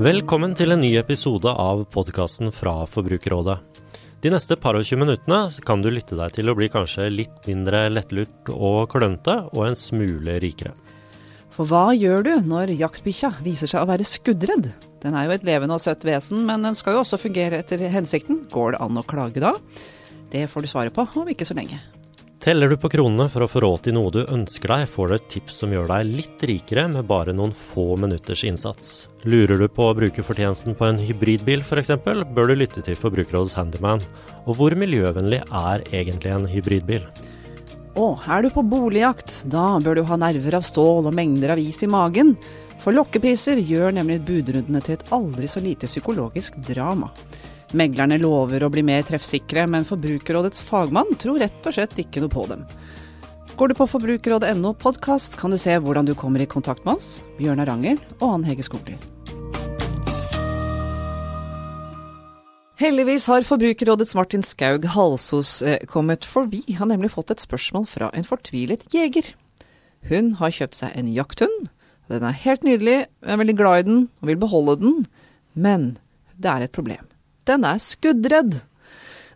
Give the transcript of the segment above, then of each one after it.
Velkommen til en ny episode av podkasten fra Forbrukerrådet. De neste par og tjue minuttene kan du lytte deg til å bli kanskje litt mindre lettlurt og klønete, og en smule rikere. For hva gjør du når jaktbikkja viser seg å være skuddredd? Den er jo et levende og søtt vesen, men den skal jo også fungere etter hensikten. Går det an å klage da? Det får du svaret på om ikke så lenge. Teller du på kronene for å få råd til noe du ønsker deg, får du et tips som gjør deg litt rikere med bare noen få minutters innsats. Lurer du på å bruke fortjenesten på en hybridbil f.eks., bør du lytte til Forbrukerrådets Handyman. Og hvor miljøvennlig er egentlig en hybridbil? Og er du på boligjakt, da bør du ha nerver av stål og mengder av is i magen. For lokkepriser gjør nemlig budrundene til et aldri så lite psykologisk drama. Meglerne lover å bli mer treffsikre, men Forbrukerrådets fagmann tror rett og slett ikke noe på dem. Går du på forbrukerrådet.no podkast, kan du se hvordan du kommer i kontakt med oss, Bjørnar Rangel og Ann Hege Skogli. Heldigvis har Forbrukerrådets Martin Skaug Halsos eh, kommet, for vi har nemlig fått et spørsmål fra en fortvilet jeger. Hun har kjøpt seg en jakthund. Den er helt nydelig, er veldig glad i den og vil beholde den, men det er et problem den er skuddredd.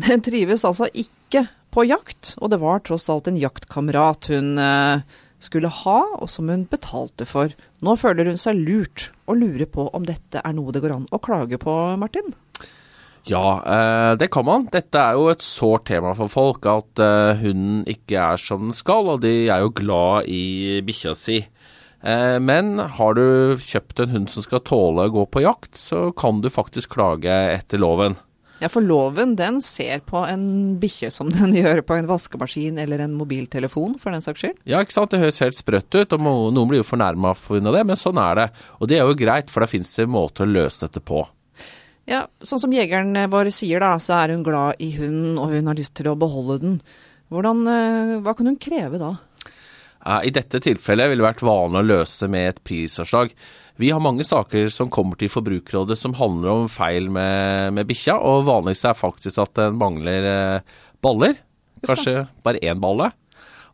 Den trives altså ikke på jakt, og det var tross alt en jaktkamerat hun eh, skulle ha, og som hun betalte for. Nå føler hun seg lurt, og lurer på om dette er noe det går an å klage på, Martin? Ja, eh, det kan man. Dette er jo et sårt tema for folk, at eh, hunden ikke er som den skal, og de er jo glad i bikkja si. Men har du kjøpt en hund som skal tåle å gå på jakt, så kan du faktisk klage etter loven. Ja, for loven den ser på en bikkje som den gjør på en vaskemaskin eller en mobiltelefon, for den saks skyld. Ja, ikke sant. Det høres helt sprøtt ut, og noen blir jo fornærma pga. det, men sånn er det. Og det er jo greit, for da finnes det en måte å løse dette på. Ja, sånn som jegeren vår sier da, så er hun glad i hunden, og hun har lyst til å beholde den. Hvordan, eh, hva kan hun kreve da? I dette tilfellet ville det vært vanlig å løse det med et prisavslag. Vi har mange saker som kommer til Forbrukerrådet som handler om feil med, med bikkja, og vanligst er faktisk at den mangler eh, baller. Kanskje bare én balle.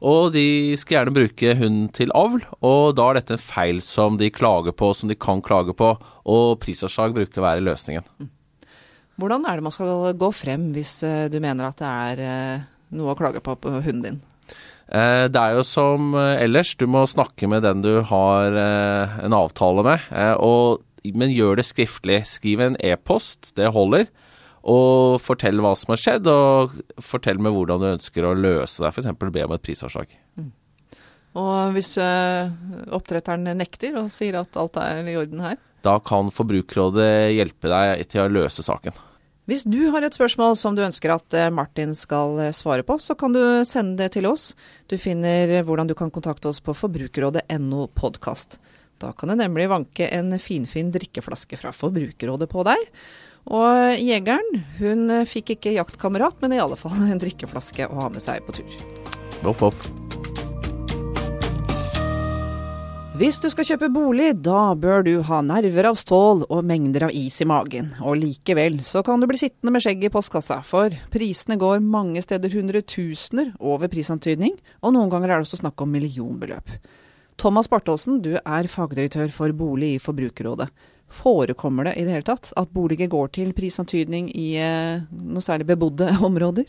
Og de skal gjerne bruke hund til avl, og da er dette en feil som de klager på, som de kan klage på, og prisavslag bruker å være løsningen. Mm. Hvordan er det man skal gå frem hvis eh, du mener at det er eh, noe å klage på på hunden din? Eh, det er jo som eh, ellers, du må snakke med den du har eh, en avtale med. Og, men gjør det skriftlig. Skriv en e-post, det holder. Og fortell hva som har skjedd, og fortell med hvordan du ønsker å løse det. F.eks. be om et prisavslag. Mm. Og hvis oppdretteren nekter og sier at alt er i orden her? Da kan Forbrukerrådet hjelpe deg til å løse saken. Hvis du har et spørsmål som du ønsker at eh, Martin skal eh, svare på, så kan du sende det til oss. Du finner hvordan du kan kontakte oss på forbrukerrådet.no podkast. Da kan det nemlig vanke en finfin drikkeflaske fra Forbrukerrådet på deg. Og jegeren, hun eh, fikk ikke jaktkamerat, men i alle fall en drikkeflaske å ha med seg på tur. Voff, voff. Hvis du skal kjøpe bolig, da bør du ha nerver av stål og mengder av is i magen. Og likevel så kan du bli sittende med skjegget i postkassa, for prisene går mange steder hundretusener over prisantydning, og noen ganger er det også snakk om millionbeløp. Thomas Bartholsen, du er fagdirektør for bolig i Forbrukerrådet. Forekommer det i det hele tatt at boliger går til prisantydning i eh, noe særlig bebodde områder?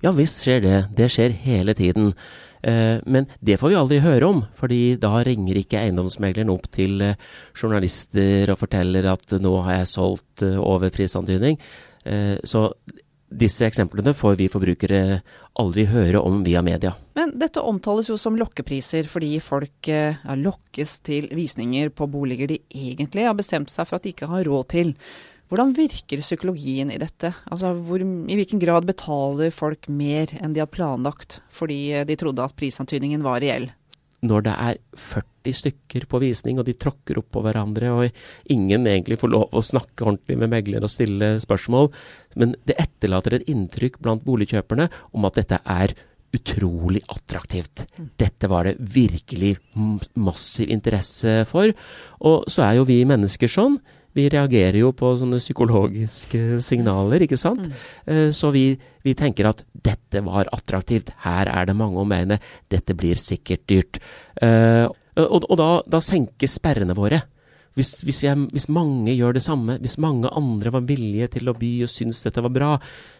Ja visst skjer det. Det skjer hele tiden. Eh, men det får vi aldri høre om, fordi da ringer ikke eiendomsmegleren opp til eh, journalister og forteller at nå har jeg solgt eh, over prisantydning. Så disse eksemplene får vi forbrukere aldri høre om via media. Men dette omtales jo som lokkepriser fordi folk ja, lokkes til visninger på boliger de egentlig har bestemt seg for at de ikke har råd til. Hvordan virker psykologien i dette? Altså, hvor, I hvilken grad betaler folk mer enn de har planlagt fordi de trodde at prisantydningen var reell? Når det er 40 stykker på visning, og de tråkker opp på hverandre, og ingen egentlig får lov å snakke ordentlig med megler og stille spørsmål, men det etterlater et inntrykk blant boligkjøperne om at dette er utrolig attraktivt. Dette var det virkelig massiv interesse for. Og så er jo vi mennesker sånn. Vi reagerer jo på sånne psykologiske signaler, ikke sant. Mm. Så vi, vi, tenker at dette var attraktivt, her er det mange å mene, dette blir sikkert dyrt. Uh, og, og da, da senkes sperrene våre. hvis, hvis, jeg, hvis, mange gjør det samme, hvis mange andre var villige til å by og syntes dette var bra,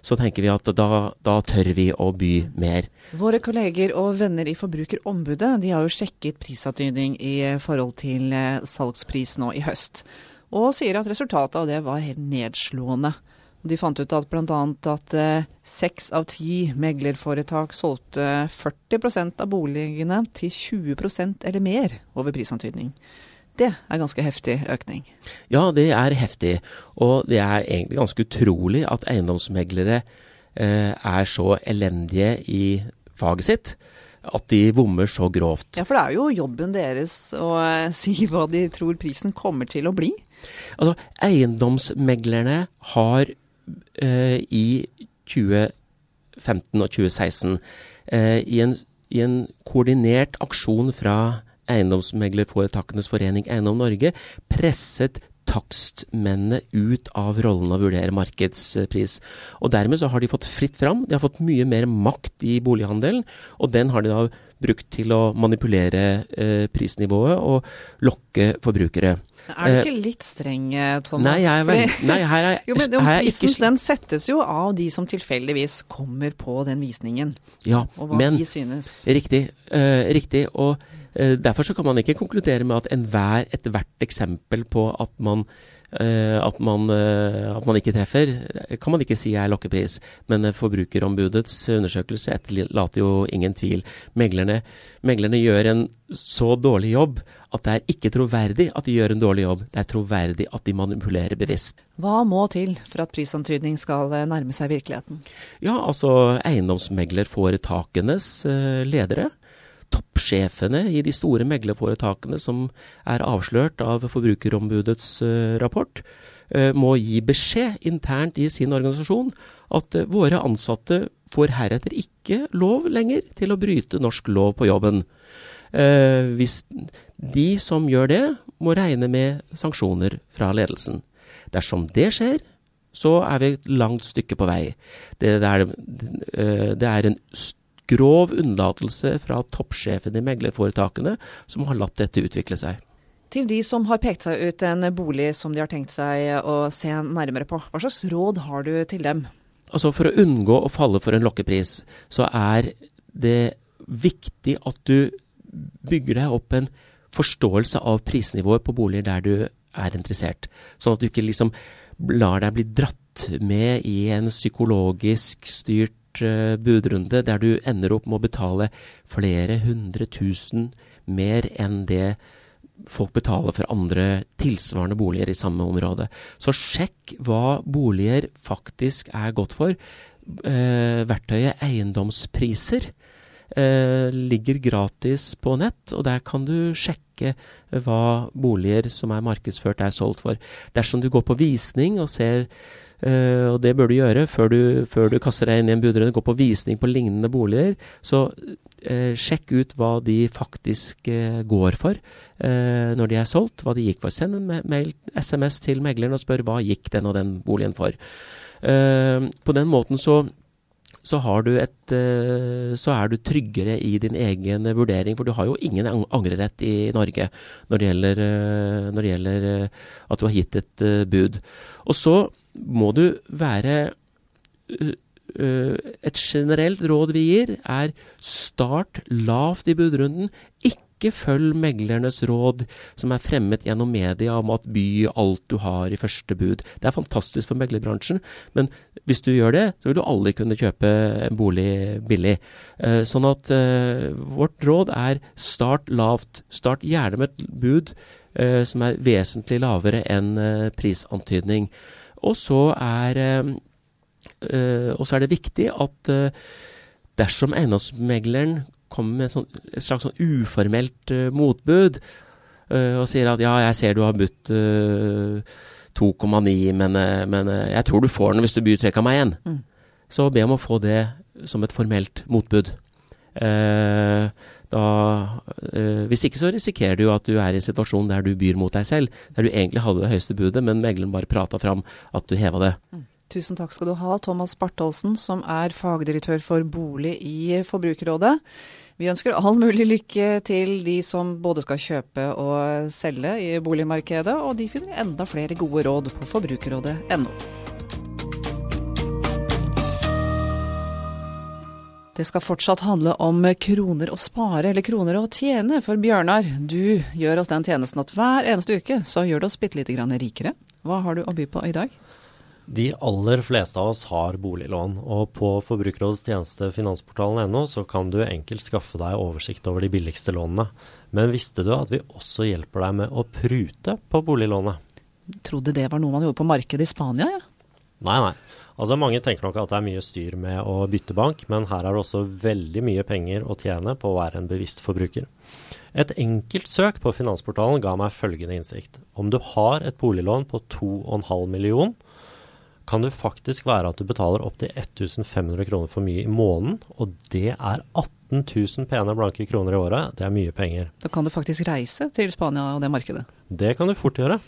så tenker vi at da, da tør vi å by mer. Våre kolleger og venner i Forbrukerombudet de har jo sjekket prisantydning i forhold til eh, salgspris nå i høst, og sier at resultatet av det var helt nedslående. De fant ut at bl.a. at eh, seks av ti meglerforetak solgte 40% av boligene til 20% eller mer over prisantydning. Det er ganske heftig økning. Ja, det er heftig. Og det er egentlig ganske utrolig at eiendomsmeglere eh, er så elendige i faget sitt. At de bommer så grovt. Ja, for det er jo jobben deres å eh, si hva de tror prisen kommer til å bli. Altså, eiendomsmeglerne har eh, i 2015 og 2016 eh, i, en, i en koordinert aksjon fra Eiendomsmeglerforetakenes forening Eiendom Norge presset takstmennene ut av rollen å vurdere markedspris. Og Dermed så har de fått fritt fram. De har fått mye mer makt i bolighandelen, og den har de da brukt til å manipulere eh, prisnivået og lokke forbrukere. Er du ikke litt streng, eh, Thomas? Nei, jeg er veldig, nei her er, jo, men her er Prisen ikke... den settes jo av de som tilfeldigvis kommer på den visningen. Ja, og hva men, de synes. Riktig. Uh, riktig. Og uh, derfor så kan man ikke konkludere med at enhver, ethvert eksempel på at man at, man, uh, at, man, ikke treffer, kan man ikke si er lokkepris. Men uh, Forbrukerombudets undersøkelse etterlater jo ingen tvil. Meglerne, meglerne, gjør en så dårlig jobb at det er ikke troverdig at de gjør en dårlig jobb. Det er troverdig at de manipulerer bevisst. Hva må til for at prisantydning skal nærme seg virkeligheten? Ja, altså Eiendomsmeglerforetakenes ledere toppsjefene i de store meglerforetakene som er avslørt av Forbrukerombudets uh, rapport, uh, må gi beskjed internt i sin organisasjon at uh, våre ansatte får heretter ikke lov lenger til å bryte norsk lov på jobben. hvis de som gjør det, må regne med sanksjoner fra ledelsen. Dersom det skjer, så er vi et langt stykke på vei. Det, er, det er en stor grov unnlatelse fra toppsjefen i meglerforetakene som har latt dette utvikle seg. Til de som har pekt seg ut en bolig som de har tenkt seg å se nærmere på, hva slags råd har du til dem? Altså For å unngå å falle for en lokkepris, så er det viktig at du bygger deg opp en forståelse av prisnivået på boliger der du er interessert. Sånn at du ikke liksom lar deg bli dratt med i en psykologisk styrt uh, budrunde der du ender opp med å betale flere hundre tusen mer enn det folk betaler for andre tilsvarende boliger i samme område. Så sjekk hva boliger faktisk er godt for. Eh, verktøyet eiendomspriser eh, ligger gratis på nett, og der kan du sjekke hva boliger som er markedsført er solgt for. Dersom du går på visning og ser og det bør du gjøre før du, før du kaster deg inn i en budrunde. Gå på visning på lignende boliger. Så uh, sjekk ut hva de faktisk uh, går for når de er solgt. Hva de gikk for. Send en mail, SMS til megleren og spør hva gikk den og den boligen for. på den måten så så, et, så, er du tryggere i din egen vurdering. For du har jo ingen angrerett i Norge når det gjelder, når det gjelder at du har gitt et bud. Og så må du være Et generelt råd vi gir, er start lavt i budrunden. Ikke følg meglernes råd som er fremmet gjennom media om at by alt du har i første bud. Det er fantastisk for meglerbransjen, men hvis du gjør det, så vil du aldri kunne kjøpe en bolig billig. Sånn at vårt råd er start lavt. Start gjerne med et bud som er vesentlig lavere enn prisantydning. Og så er, og så er det viktig at øh, dersom eiendomsmegleren kommer med sånn, et slags sånn uformelt motbud og sier at ja, jeg ser du har budt 2,9, men, men, jeg tror du får den hvis du byr 3,1, mm. så be om å få det som et formelt motbud. Eh, da, øh, hvis ikke så risikerer du at du er i en situasjon der du byr mot deg selv. Der du egentlig hadde det høyeste budet, men megleren bare prata fram at du heva det. Mm. Tusen takk skal du ha, Thomas Bartholsen, som er fagdirektør for bolig i Forbrukerrådet. Vi ønsker all mulig lykke til de som både skal kjøpe og selge i boligmarkedet, og de finner enda flere gode råd på forbrukerrådet.no. Det skal fortsatt handle om kroner å spare, eller kroner å tjene. For Bjørnar, du gjør oss den tjenesten at hver eneste uke så gjør det oss bitte lite grann rikere. Hva har du å by på i dag? De aller fleste av oss har boliglån, og på Forbrukerrådets tjeneste finansportalen.no så kan du enkelt skaffe deg oversikt over de billigste lånene. Men visste du at vi også hjelper deg med å prute på boliglånet? Trodde det var noe man gjorde på markedet i Spania, ja? Nei, nei. Altså Mange tenker nok at det er mye styr med å bytte bank, men her er det også veldig mye penger å tjene på å være en bevisst forbruker. Et enkelt søk på Finansportalen ga meg følgende innsikt. Om du har et boliglån på 2,5 million, kan det faktisk være at du betaler opptil 1500 kroner for mye i måneden, og det er 18 000 pene blanke kroner i året. Det er mye penger. Da kan du faktisk reise til Spania og det markedet? Det kan du fort gjøre.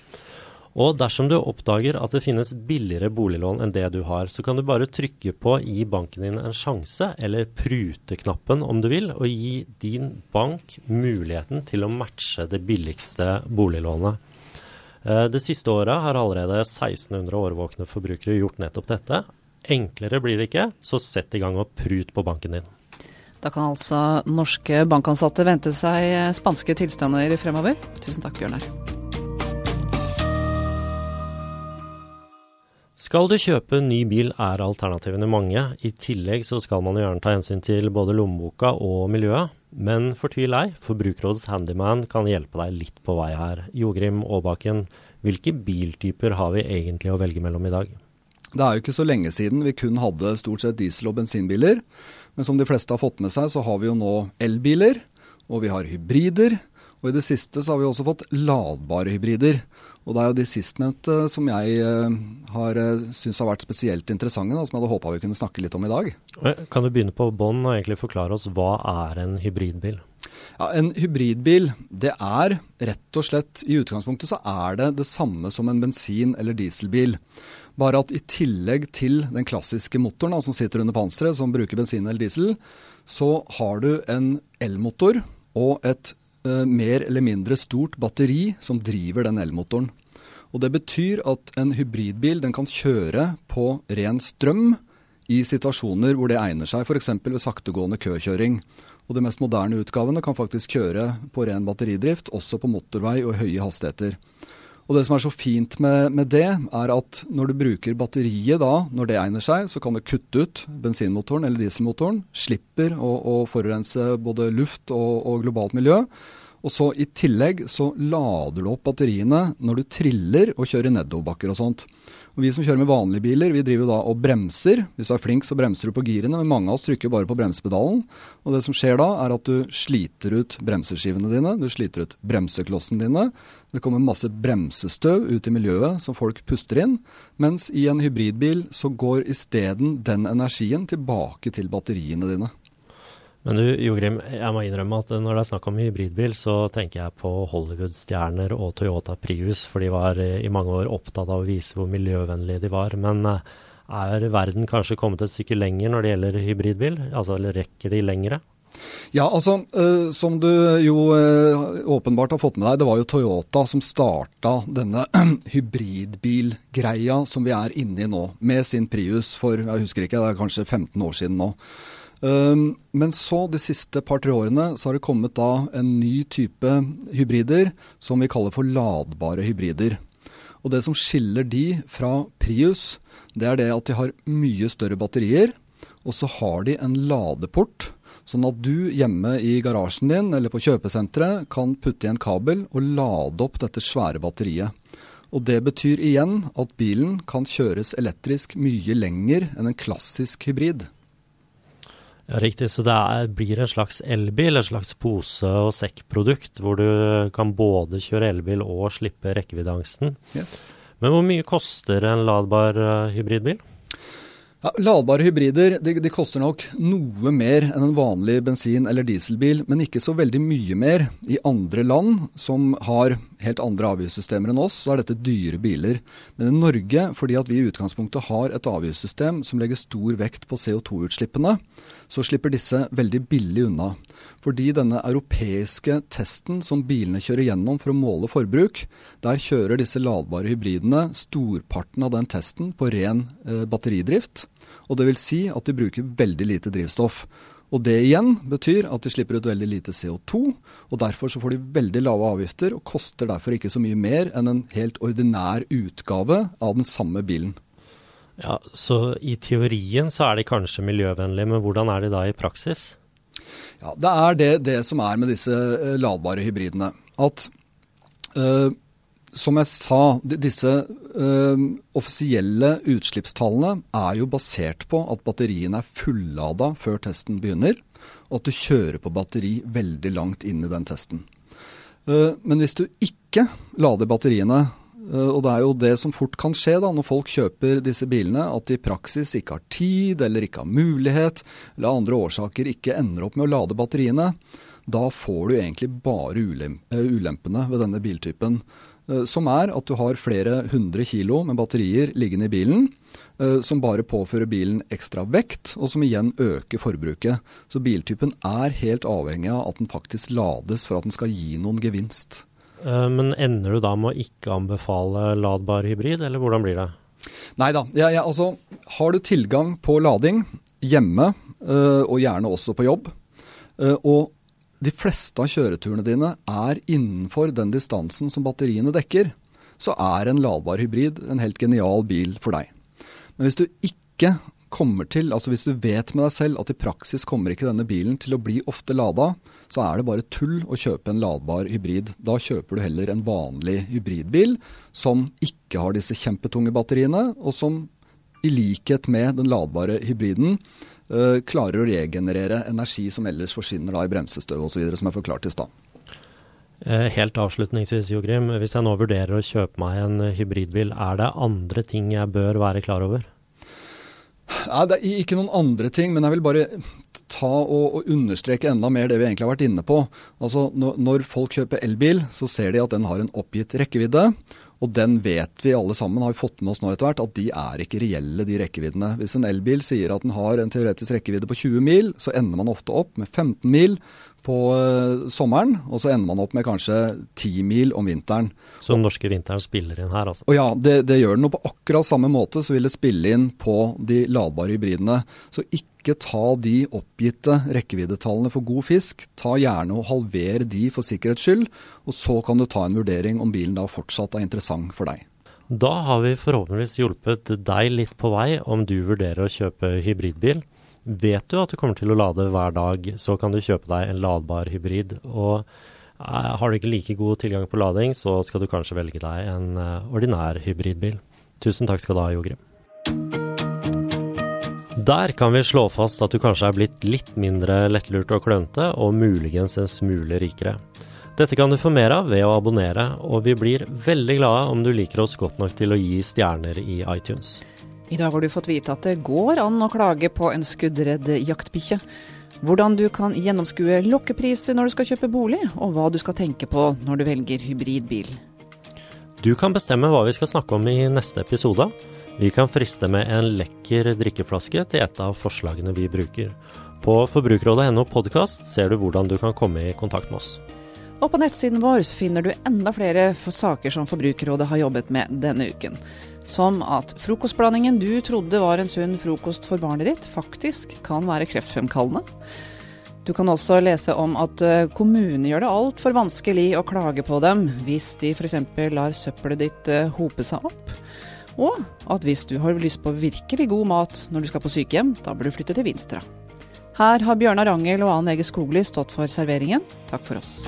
Og dersom du oppdager at det finnes billigere boliglån enn det du har, så kan du bare trykke på gi banken din en sjanse, eller prute-knappen om du vil, og gi din bank muligheten til å matche det billigste boliglånet. Eh, det siste året har allerede 1600 årvåkne forbrukere gjort nettopp dette. Enklere blir det ikke, så sett i gang og prut på banken din. Da kan altså norske bankansatte vente seg spanske tilstander fremover. Tusen takk, Bjørnar. Skal du kjøpe ny bil er alternativene mange. I tillegg så skal man gjerne ta hensyn til både lommeboka og miljøet. Men fortvil ei, Forbrukerrådets handyman kan hjelpe deg litt på vei her. Jogrim Aabakken, hvilke biltyper har vi egentlig å velge mellom i dag? Det er jo ikke så lenge siden vi kun hadde stort sett diesel- og bensinbiler. Men som de fleste har fått med seg, så har vi jo nå elbiler, og vi har hybrider. Og i det siste så har vi også fått ladbare hybrider. Og det er jo de sistnevnte som jeg uh, har uh, syns har vært spesielt interessante, da, som jeg hadde håpa vi kunne snakke litt om i dag. Kan du begynne på bånn og egentlig forklare oss hva er en hybridbil? Ja, En hybridbil det er rett og slett i utgangspunktet så er det det samme som en bensin- eller dieselbil. Bare at i tillegg til den klassiske motoren da, som sitter under panseret, som bruker bensin eller diesel, så har du en elmotor og et Eh, mer eller mindre stort batteri som driver den elmotoren. Og Det betyr at en hybridbil den kan kjøre på ren strøm i situasjoner hvor det egner seg, f.eks. ved saktegående køkjøring. Og De mest moderne utgavene kan faktisk kjøre på ren batteridrift, også på motorvei og høye hastigheter. Og Det som er så fint med, med, det, er at når du bruker batteriet da, når det egner seg, så kan du kutte ut bensinmotoren eller dieselmotoren. Slipper å, å forurense både luft og, og globalt miljø. Og så I tillegg så lader du opp batteriene når du triller og kjører nedoverbakker og sånt. Og Vi som kjører med vanlige biler, vi driver da og bremser. Hvis du er flink, så bremser du på girene, men mange av oss trykker bare på bremsepedalen. Og det som skjer da, er at du sliter ut bremseskivene dine, du sliter ut bremseklossene dine. Det kommer masse bremsestøv ut i miljøet som folk puster inn. Mens i en hybridbil så går isteden den energien tilbake til batteriene dine. Men du, Jogrim, jeg må innrømme at når det er snakk om hybridbil, så tenker jeg på Hollywood-stjerner og Toyota Prius, for de var i mange år opptatt av å vise hvor miljøvennlige de var. Men eh, er verden kanskje kommet et stykke lenger når det gjelder hybridbil? Altså, eller rekker de lengre? Ja, altså, øh, Som du jo øh, åpenbart har fått med deg, det var jo Toyota som starta denne hybridbilgreia som vi er inne i nå, med sin Prius for jeg husker ikke, det er kanskje 15 år siden nå. Ehm, men så, de siste par-tre årene, så har det kommet da en ny type hybrider som vi kaller for ladbare hybrider. Og det som skiller de fra Prius, det er det at de har mye større batterier. Og så har de en ladeport, sånn at du hjemme i garasjen din eller på kjøpesenteret kan putte i en kabel og lade opp dette svære batteriet. Og Det betyr igjen at bilen kan kjøres elektrisk mye lenger enn en klassisk hybrid. Ja, Riktig, så det er, blir en slags elbil, et slags pose- og sekkprodukt, hvor du kan både kjøre elbil og slippe rekkeviddeangsten. Yes. Men hvor mye koster en ladbar uh, hybridbil? Ja, ladbare hybrider de, de, koster nok noe mer enn en vanlig bensin- eller dieselbil, men ikke så veldig mye mer i andre land som har helt andre avgiftssystemer enn oss, så er dette dyre biler. Men i Norge, fordi at vi i utgangspunktet har et avgiftssystem som legger stor vekt på CO2-utslippene, så slipper disse veldig billig unna. Fordi denne europeiske testen som bilene kjører gjennom for å måle forbruk, der kjører disse ladbare hybridene storparten av den testen på ren eh, batteridrift. Og det vil si at de bruker veldig lite drivstoff. Og Det igjen betyr at de slipper ut veldig lite CO2, og derfor så får de veldig lave avgifter og koster derfor ikke så mye mer enn en helt ordinær utgave av den samme bilen. Ja, Så i teorien så er de kanskje miljøvennlige, men hvordan er de da i praksis? Ja, Det er det, det som er med disse uh, ladbare hybridene. At øh, som jeg sa, disse øh, offisielle utslippstallene er jo basert på at batteriene er fullada før testen begynner, og at du kjører på batteri veldig langt inn i den testen. Men hvis du ikke lader batteriene, og det er jo det som fort kan skje da, når folk kjøper disse bilene, at de i praksis ikke har tid eller ikke har mulighet, eller av andre årsaker ikke ender opp med å lade batteriene, da får du egentlig bare ulempene ved denne biltypen. Eh, som er at du har flere hundre kilo med batterier liggende i bilen, eh, som bare påfører bilen ekstra vekt, og som igjen øker forbruket. Så biltypen er helt avhengig av at den faktisk lades for at den skal gi noen gevinst. Eh, men ender du da med å ikke anbefale ladbar hybrid, eller hvordan blir det? Nei da. Ja, ja, altså, har du tilgang på lading hjemme, og gjerne også på jobb, og de fleste av kjøreturene dine er innenfor den distansen som batteriene dekker, så er en ladbar hybrid en helt genial bil for deg. Men hvis du ikke kommer til, altså hvis du vet med deg selv at i praksis kommer ikke denne bilen til å bli ofte lada, så er det bare tull å kjøpe en ladbar hybrid. Da kjøper du heller en vanlig hybridbil som ikke har disse kjempetunge batteriene, og som i likhet med den ladbare hybriden øh, klarer å regenerere energi som ellers forsvinner da i bremsestøv osv., som jeg forklarte i stad. Eh, helt avslutningsvis, Jogrim. Hvis jeg nå vurderer å kjøpe meg en hybridbil, er det andre ting jeg bør være klar over? Nei, det er ikke noen andre ting, men jeg vil bare ta og, og, understreke enda mer det vi egentlig har vært inne på. Altså, når, når folk kjøper elbil, så ser de at den har en oppgitt rekkevidde. Og den vet vi alle sammen, har vi fått med oss nå etter hvert, at de er ikke reelle, de rekkeviddene. Hvis en elbil sier at den har en teoretisk rekkevidde på 20 mil, så ender man ofte opp med 15 mil på uh, sommeren, og så ender man opp med kanskje ti mil om vinteren. Så den norske vinteren spiller inn her, altså? Og ja, det, det gjør den. Og på akkurat samme måte så vil det spille inn på de ladbare hybridene. Så ikke ta de oppgitte rekkeviddetallene for god fisk. Ta gjerne og halver de for sikkerhets skyld, og så kan du ta en vurdering om bilen da fortsatt er interessant for deg. Da har vi forhåpentligvis hjulpet deg litt på vei om du vurderer å kjøpe hybridbil. Vet du at du kommer til å lade hver dag, så kan du kjøpe deg en ladbar hybrid. Og eh, har du ikke like god tilgang på lading, så skal du kanskje velge deg en eh, ordinær hybridbil. Tusen takk skal du ha, Jogrim. Der kan vi slå fast at du kanskje er blitt litt mindre lettlurt og klønete, og muligens en smule rikere. Dette kan du få mer av ved å abonnere, og vi blir veldig glade om du liker oss godt nok til å gi stjerner i iTunes. I dag har du fått vite at det går an å klage på en skuddredd jaktbikkje. Hvordan du kan gjennomskue lokkepriser når du skal kjøpe bolig, og hva du skal tenke på når du velger hybridbil. Du kan bestemme hva vi skal snakke om i neste episode. Vi kan friste med en lekker drikkeflaske til et av forslagene vi bruker. På forbrukerrådet.no podkast ser du hvordan du kan komme i kontakt med oss. Og på nettsiden vår finner du enda flere saker som Forbrukerrådet har jobbet med denne uken. Som at frokostblandingen du trodde var en sunn frokost for barnet ditt, faktisk kan være kreftfremkallende. Du kan også lese om at eh, kommunene gjør det altfor vanskelig å klage på dem hvis de f.eks. lar søppelet ditt eh, hope seg opp. Og at hvis du har lyst på virkelig god mat når du skal på sykehjem, da bør du flytte til Vinstra. Her har Bjørnar Angel og Ann Ege Skogli stått for serveringen. Takk for oss.